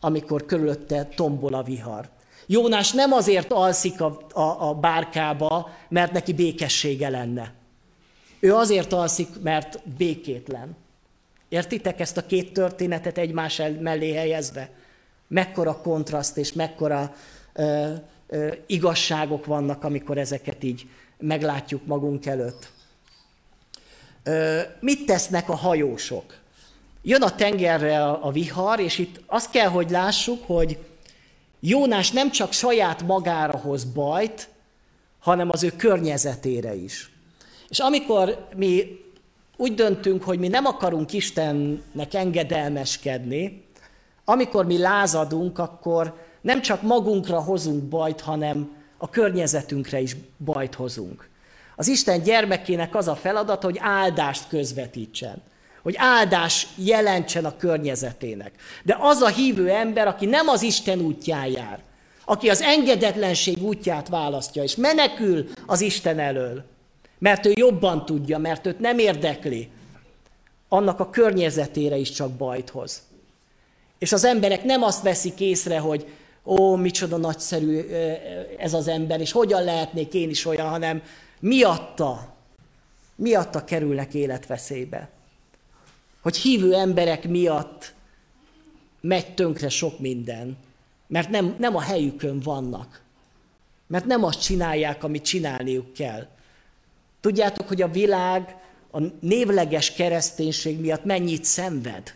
amikor körülötte tombol a vihar. Jónás nem azért alszik a, a, a bárkába, mert neki békessége lenne. Ő azért alszik, mert békétlen. Értitek ezt a két történetet egymás mellé helyezve? Mekkora kontraszt és mekkora ö, ö, igazságok vannak, amikor ezeket így meglátjuk magunk előtt. Ö, mit tesznek a hajósok? Jön a tengerre a, a vihar, és itt azt kell, hogy lássuk, hogy Jónás nem csak saját magára hoz bajt, hanem az ő környezetére is. És amikor mi úgy döntünk, hogy mi nem akarunk Istennek engedelmeskedni, amikor mi lázadunk, akkor nem csak magunkra hozunk bajt, hanem a környezetünkre is bajt hozunk. Az Isten gyermekének az a feladat, hogy áldást közvetítsen. Hogy áldás jelentsen a környezetének. De az a hívő ember, aki nem az Isten útján jár, aki az engedetlenség útját választja, és menekül az Isten elől, mert ő jobban tudja, mert őt nem érdekli, annak a környezetére is csak bajt hoz. És az emberek nem azt veszik észre, hogy ó, micsoda nagyszerű ez az ember, és hogyan lehetnék én is olyan, hanem miatta, miatta kerülnek életveszélybe. Hogy hívő emberek miatt megy tönkre sok minden, mert nem, nem a helyükön vannak. Mert nem azt csinálják, amit csinálniuk kell. Tudjátok, hogy a világ a névleges kereszténység miatt mennyit szenved.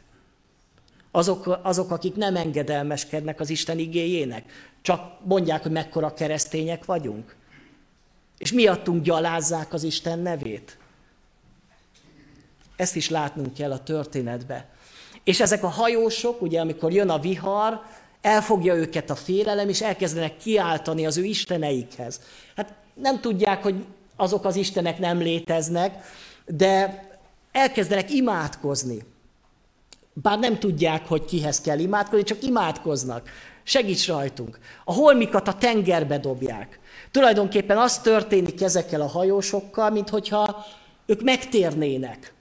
Azok, azok, akik nem engedelmeskednek az Isten igéjének, csak mondják, hogy mekkora keresztények vagyunk. És miattunk gyalázzák az Isten nevét. Ezt is látnunk kell a történetbe. És ezek a hajósok, ugye amikor jön a vihar, elfogja őket a félelem, és elkezdenek kiáltani az ő isteneikhez. Hát nem tudják, hogy azok az istenek nem léteznek, de elkezdenek imádkozni. Bár nem tudják, hogy kihez kell imádkozni, csak imádkoznak. Segíts rajtunk. A holmikat a tengerbe dobják. Tulajdonképpen az történik ezekkel a hajósokkal, mint hogyha ők megtérnének.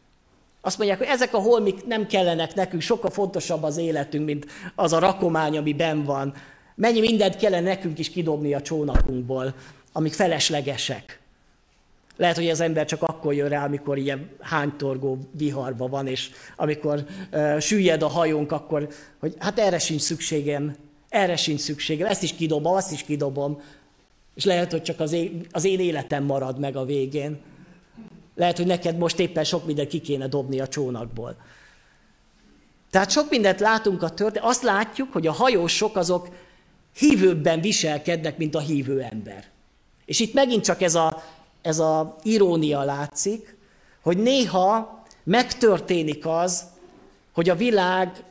Azt mondják, hogy ezek a holmik nem kellenek nekünk, sokkal fontosabb az életünk, mint az a rakomány, ami ben van. Mennyi mindent kellene nekünk is kidobni a csónakunkból, amik feleslegesek. Lehet, hogy az ember csak akkor jön rá, amikor ilyen hánytorgó viharba van, és amikor uh, süllyed a hajónk, akkor, hogy hát erre sincs szükségem, erre sincs szükségem, ezt is kidobom, azt is kidobom, és lehet, hogy csak az én, az én életem marad meg a végén. Lehet, hogy neked most éppen sok mindent ki kéne dobni a csónakból. Tehát sok mindent látunk a történet. Azt látjuk, hogy a hajósok azok hívőbben viselkednek, mint a hívő ember. És itt megint csak ez a, ez a irónia látszik, hogy néha megtörténik az, hogy a világ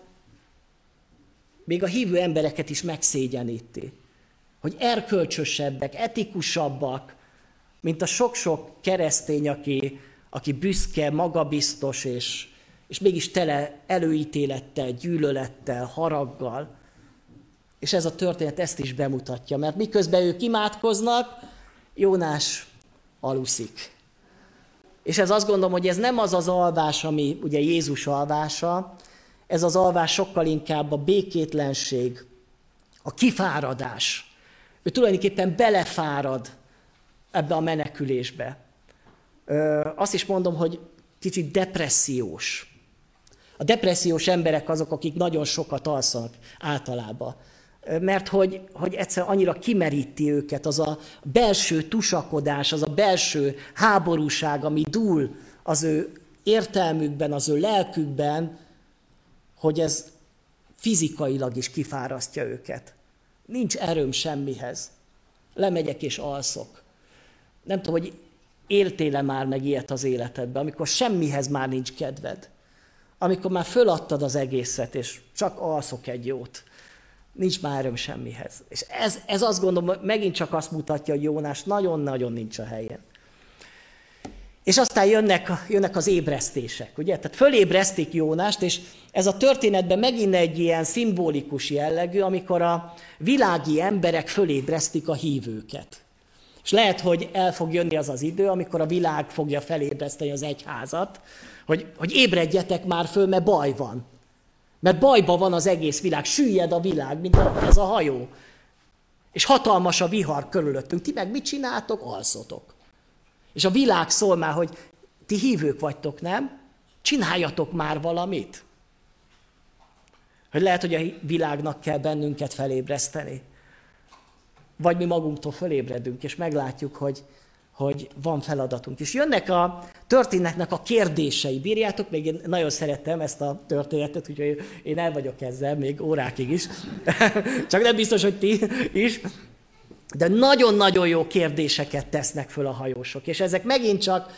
még a hívő embereket is megszégyeníti. Hogy erkölcsösebbek, etikusabbak, mint a sok-sok keresztény, aki, aki büszke, magabiztos, és, és mégis tele előítélettel, gyűlölettel, haraggal. És ez a történet ezt is bemutatja, mert miközben ők imádkoznak, Jónás aluszik. És ez azt gondolom, hogy ez nem az az alvás, ami ugye Jézus alvása, ez az alvás sokkal inkább a békétlenség, a kifáradás. Ő tulajdonképpen belefárad ebbe a menekülésbe. Azt is mondom, hogy kicsit depressziós. A depressziós emberek azok, akik nagyon sokat alszanak általában. Mert hogy, hogy egyszer annyira kimeríti őket az a belső tusakodás, az a belső háborúság, ami dúl az ő értelmükben, az ő lelkükben, hogy ez fizikailag is kifárasztja őket. Nincs erőm semmihez. Lemegyek és alszok. Nem tudom, hogy éltél-e már meg ilyet az életedbe, amikor semmihez már nincs kedved. Amikor már föladtad az egészet, és csak alszok egy jót. Nincs már erőm semmihez. És ez, ez azt gondolom, megint csak azt mutatja, hogy Jónás nagyon-nagyon nincs a helyén. És aztán jönnek, jönnek az ébresztések, ugye? Tehát fölébresztik Jónást, és ez a történetben megint egy ilyen szimbolikus jellegű, amikor a világi emberek fölébresztik a hívőket. És lehet, hogy el fog jönni az az idő, amikor a világ fogja felébreszteni az egyházat, hogy, hogy ébredjetek már föl, mert baj van. Mert bajban van az egész világ, süllyed a világ, mint ez a hajó. És hatalmas a vihar körülöttünk. Ti meg mit csináltok? Alszotok. És a világ szól már, hogy ti hívők vagytok, nem? Csináljatok már valamit. Hogy lehet, hogy a világnak kell bennünket felébreszteni. Vagy mi magunktól fölébredünk, és meglátjuk, hogy, hogy van feladatunk. És jönnek a történetnek a kérdései. Bírjátok? Még én nagyon szerettem ezt a történetet, úgyhogy én el vagyok ezzel még órákig is. Csak nem biztos, hogy ti is. De nagyon-nagyon jó kérdéseket tesznek föl a hajósok. És ezek megint csak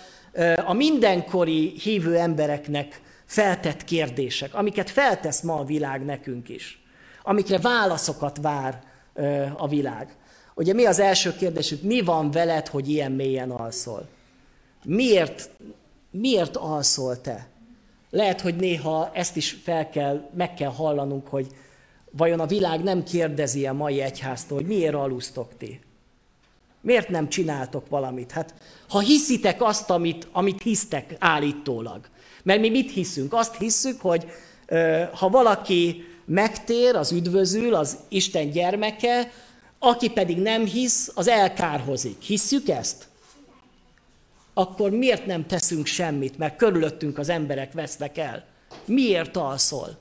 a mindenkori hívő embereknek feltett kérdések, amiket feltesz ma a világ nekünk is. Amikre válaszokat vár a világ. Ugye mi az első kérdésük? Mi van veled, hogy ilyen mélyen alszol? Miért, miért alszol te? Lehet, hogy néha ezt is fel kell, meg kell hallanunk, hogy vajon a világ nem kérdezi a mai egyháztól, hogy miért alusztok ti? Miért nem csináltok valamit? Hát, ha hiszitek azt, amit, amit hisztek állítólag. Mert mi mit hiszünk? Azt hiszük, hogy ha valaki megtér, az üdvözül, az Isten gyermeke, aki pedig nem hisz, az elkárhozik. Hisszük ezt? Akkor miért nem teszünk semmit, mert körülöttünk az emberek vesznek el? Miért alszol?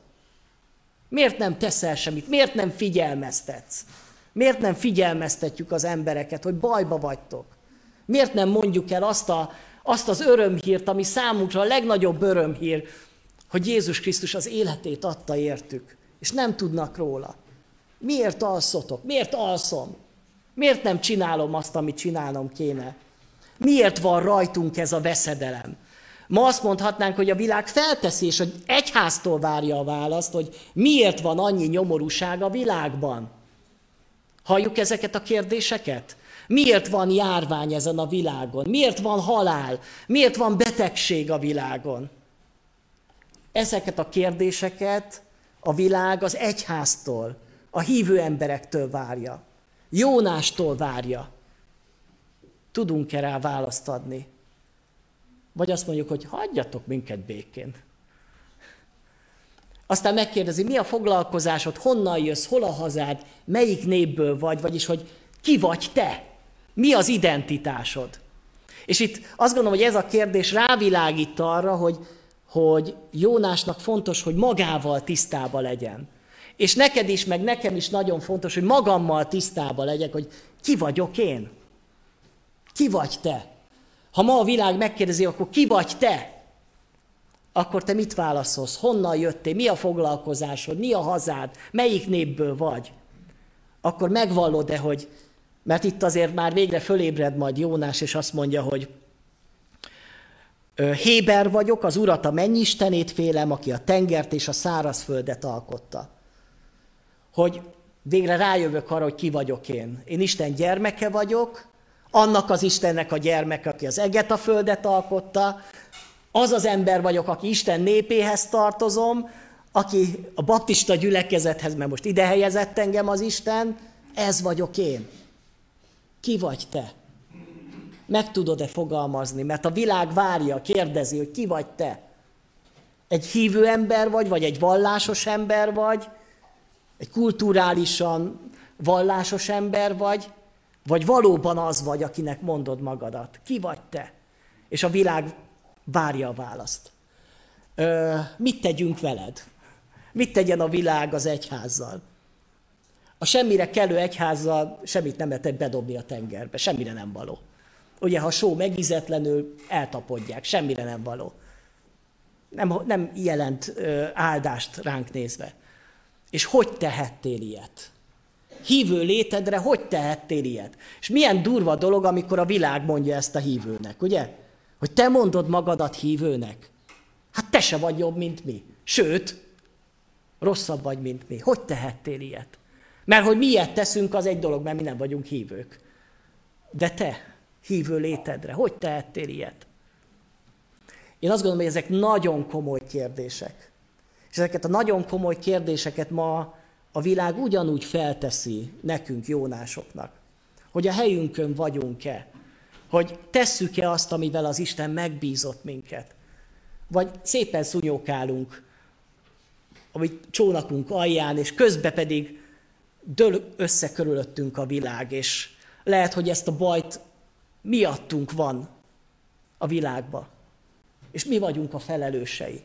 Miért nem teszel semmit? Miért nem figyelmeztetsz? Miért nem figyelmeztetjük az embereket, hogy bajba vagytok? Miért nem mondjuk el azt a, Azt az örömhírt, ami számunkra a legnagyobb örömhír, hogy Jézus Krisztus az életét adta értük, és nem tudnak róla. Miért alszotok? Miért alszom? Miért nem csinálom azt, amit csinálnom kéne? Miért van rajtunk ez a veszedelem? Ma azt mondhatnánk, hogy a világ felteszi, és hogy egyháztól várja a választ, hogy miért van annyi nyomorúság a világban. Halljuk ezeket a kérdéseket? Miért van járvány ezen a világon? Miért van halál? Miért van betegség a világon? Ezeket a kérdéseket a világ az egyháztól, a hívő emberektől várja. Jónástól várja. Tudunk-e rá választ adni? Vagy azt mondjuk, hogy hagyjatok minket békén. Aztán megkérdezi, mi a foglalkozásod, honnan jössz, hol a hazád, melyik népből vagy, vagyis hogy ki vagy te, mi az identitásod. És itt azt gondolom, hogy ez a kérdés rávilágít arra, hogy, hogy Jónásnak fontos, hogy magával tisztába legyen. És neked is, meg nekem is nagyon fontos, hogy magammal tisztába legyek, hogy ki vagyok én. Ki vagy te? Ha ma a világ megkérdezi, akkor ki vagy te? Akkor te mit válaszolsz? Honnan jöttél? Mi a foglalkozásod? Mi a hazád? Melyik népből vagy? Akkor megvallod-e, hogy mert itt azért már végre fölébred majd Jónás, és azt mondja, hogy Héber vagyok, az urat a mennyistenét félem, aki a tengert és a szárazföldet alkotta. Hogy végre rájövök arra, hogy ki vagyok én. Én Isten gyermeke vagyok, annak az Istennek a gyermeke, aki az eget a földet alkotta, az az ember vagyok, aki Isten népéhez tartozom, aki a baptista gyülekezethez, mert most ide helyezett engem az Isten, ez vagyok én. Ki vagy te? Meg tudod-e fogalmazni? Mert a világ várja, kérdezi, hogy ki vagy te. Egy hívő ember vagy, vagy egy vallásos ember vagy, egy kulturálisan vallásos ember vagy, vagy valóban az vagy, akinek mondod magadat. Ki vagy te? És a világ várja a választ. Ö, mit tegyünk veled? Mit tegyen a világ az egyházzal? A semmire kellő egyházzal semmit nem lehet bedobni a tengerbe, semmire nem való. Ugye, ha só megizetlenül, eltapodják, semmire nem való. Nem, nem jelent ö, áldást ránk nézve. És hogy tehettél ilyet? Hívő létedre hogy tehettél ilyet? És milyen durva dolog, amikor a világ mondja ezt a hívőnek, ugye? Hogy te mondod magadat hívőnek. Hát te se vagy jobb, mint mi. Sőt, rosszabb vagy, mint mi. Hogy tehettél ilyet? Mert hogy mi ilyet teszünk, az egy dolog, mert mi nem vagyunk hívők. De te, hívő létedre, hogy tehettél ilyet? Én azt gondolom, hogy ezek nagyon komoly kérdések. És ezeket a nagyon komoly kérdéseket ma a világ ugyanúgy felteszi nekünk, jónásoknak, hogy a helyünkön vagyunk-e, hogy tesszük-e azt, amivel az Isten megbízott minket, vagy szépen szunyókálunk, amit csónakunk alján, és közbe pedig dől össze körülöttünk a világ, és lehet, hogy ezt a bajt miattunk van a világba. És mi vagyunk a felelősei.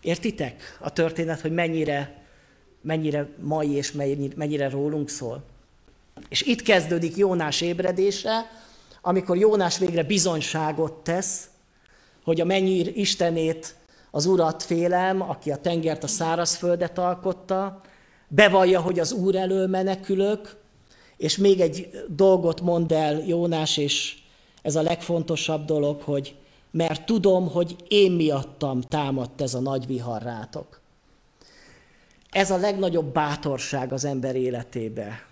Értitek a történet, hogy mennyire mennyire mai és mennyire rólunk szól. És itt kezdődik Jónás ébredése, amikor Jónás végre bizonyságot tesz, hogy a mennyi Istenét, az Urat félem, aki a tengert, a szárazföldet alkotta, bevallja, hogy az Úr elől menekülök, és még egy dolgot mond el Jónás, és ez a legfontosabb dolog, hogy mert tudom, hogy én miattam támadt ez a nagy vihar rátok. Ez a legnagyobb bátorság az ember életébe,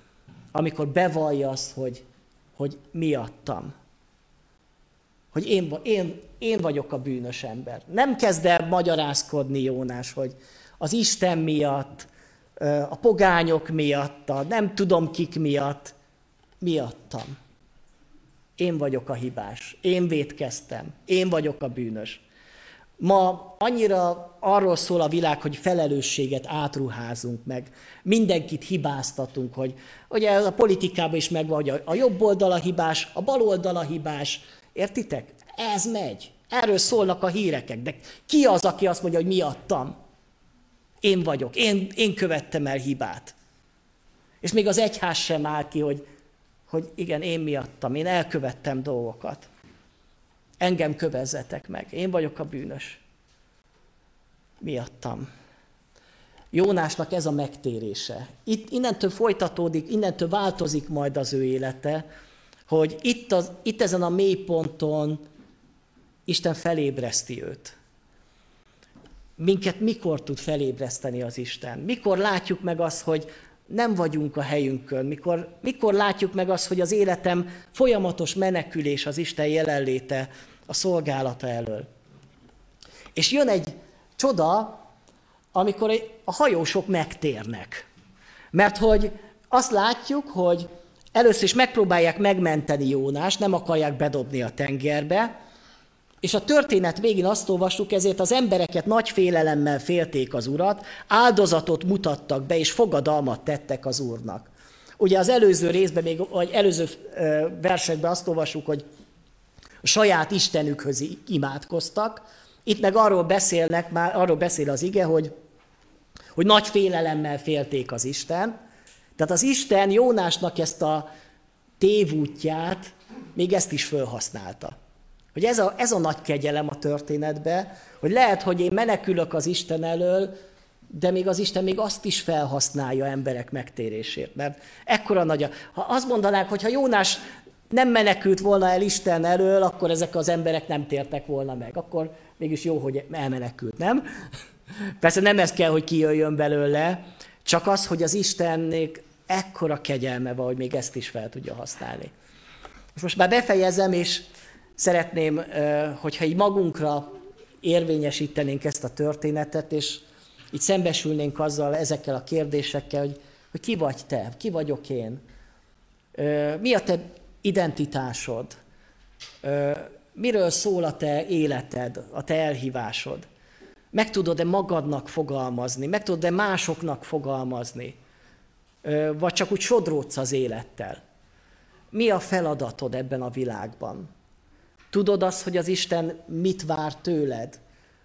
amikor bevallja azt, hogy, hogy miattam. Hogy én, én, én vagyok a bűnös ember. Nem kezd el magyarázkodni Jónás, hogy az Isten miatt, a pogányok miatt, a nem tudom kik miatt, miattam. Én vagyok a hibás, én vétkeztem, én vagyok a bűnös. Ma annyira arról szól a világ, hogy felelősséget átruházunk meg, mindenkit hibáztatunk, hogy ugye a politikában is megvan, hogy a jobb oldal a hibás, a bal oldal a hibás. Értitek? Ez megy. Erről szólnak a hírekek. De ki az, aki azt mondja, hogy miattam? Én vagyok, én, én követtem el hibát. És még az egyház sem áll ki, hogy, hogy igen, én miattam, én elkövettem dolgokat. Engem kövezzetek meg, én vagyok a bűnös. Miattam. Jónásnak ez a megtérése. Itt, innentől folytatódik, innentől változik majd az ő élete, hogy itt, az, itt ezen a mélyponton Isten felébreszti őt. Minket mikor tud felébreszteni az Isten? Mikor látjuk meg azt, hogy nem vagyunk a helyünkön? Mikor, mikor látjuk meg azt, hogy az életem folyamatos menekülés az Isten jelenléte a szolgálata elől? És jön egy csoda, amikor a hajósok megtérnek. Mert hogy azt látjuk, hogy először is megpróbálják megmenteni Jónás, nem akarják bedobni a tengerbe, és a történet végén azt olvastuk, ezért az embereket nagy félelemmel félték az urat, áldozatot mutattak be, és fogadalmat tettek az úrnak. Ugye az előző részben, még, vagy előző versekben azt olvasjuk, hogy saját Istenükhöz imádkoztak, itt meg arról beszélnek, már arról beszél az ige, hogy, hogy nagy félelemmel félték az Isten. Tehát az Isten Jónásnak ezt a tévútját, még ezt is felhasználta. Hogy ez a, ez a nagy kegyelem a történetbe, hogy lehet, hogy én menekülök az Isten elől, de még az Isten még azt is felhasználja emberek megtérésért. Mert ekkora nagy a... Ha azt mondanák, hogy ha Jónás nem menekült volna el Isten elől, akkor ezek az emberek nem tértek volna meg. Akkor mégis jó, hogy elmenekült, nem? Persze nem ez kell, hogy kijöjjön belőle, csak az, hogy az Istennek ekkora kegyelme van, hogy még ezt is fel tudja használni. Most már befejezem, és Szeretném, hogyha így magunkra érvényesítenénk ezt a történetet, és így szembesülnénk azzal, ezekkel a kérdésekkel, hogy, hogy ki vagy te, ki vagyok én, mi a te identitásod, miről szól a te életed, a te elhívásod. Meg tudod-e magadnak fogalmazni, meg tudod-e másoknak fogalmazni, vagy csak úgy sodródsz az élettel. Mi a feladatod ebben a világban? Tudod azt, hogy az Isten mit vár tőled?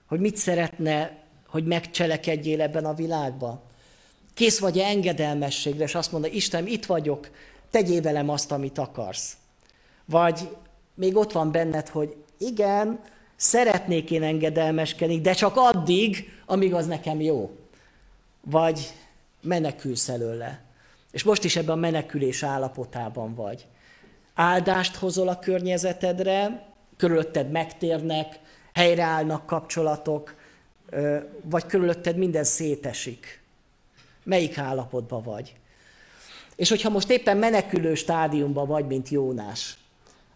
Hogy mit szeretne, hogy megcselekedjél ebben a világban? Kész vagy-e engedelmességre, és azt mondja, Isten, itt vagyok, tegyél velem azt, amit akarsz. Vagy még ott van benned, hogy igen, szeretnék én engedelmeskedni, de csak addig, amíg az nekem jó. Vagy menekülsz előle. És most is ebben a menekülés állapotában vagy. Áldást hozol a környezetedre, körülötted megtérnek, helyreállnak kapcsolatok, vagy körülötted minden szétesik. Melyik állapotban vagy? És hogyha most éppen menekülő stádiumban vagy, mint Jónás,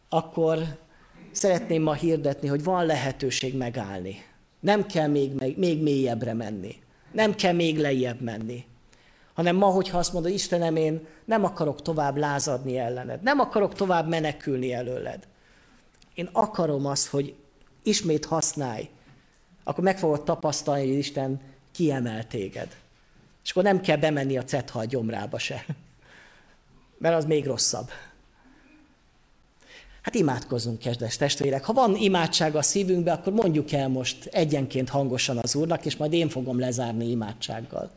akkor szeretném ma hirdetni, hogy van lehetőség megállni. Nem kell még, még mélyebbre menni. Nem kell még lejjebb menni. Hanem ma, hogyha azt mondod, Istenem, én nem akarok tovább lázadni ellened. Nem akarok tovább menekülni előled én akarom azt, hogy ismét használj, akkor meg fogod tapasztalni, hogy Isten kiemel téged. És akkor nem kell bemenni a cethal gyomrába se. Mert az még rosszabb. Hát imádkozzunk, kezdes testvérek. Ha van imádság a szívünkbe, akkor mondjuk el most egyenként hangosan az Úrnak, és majd én fogom lezárni imádsággal.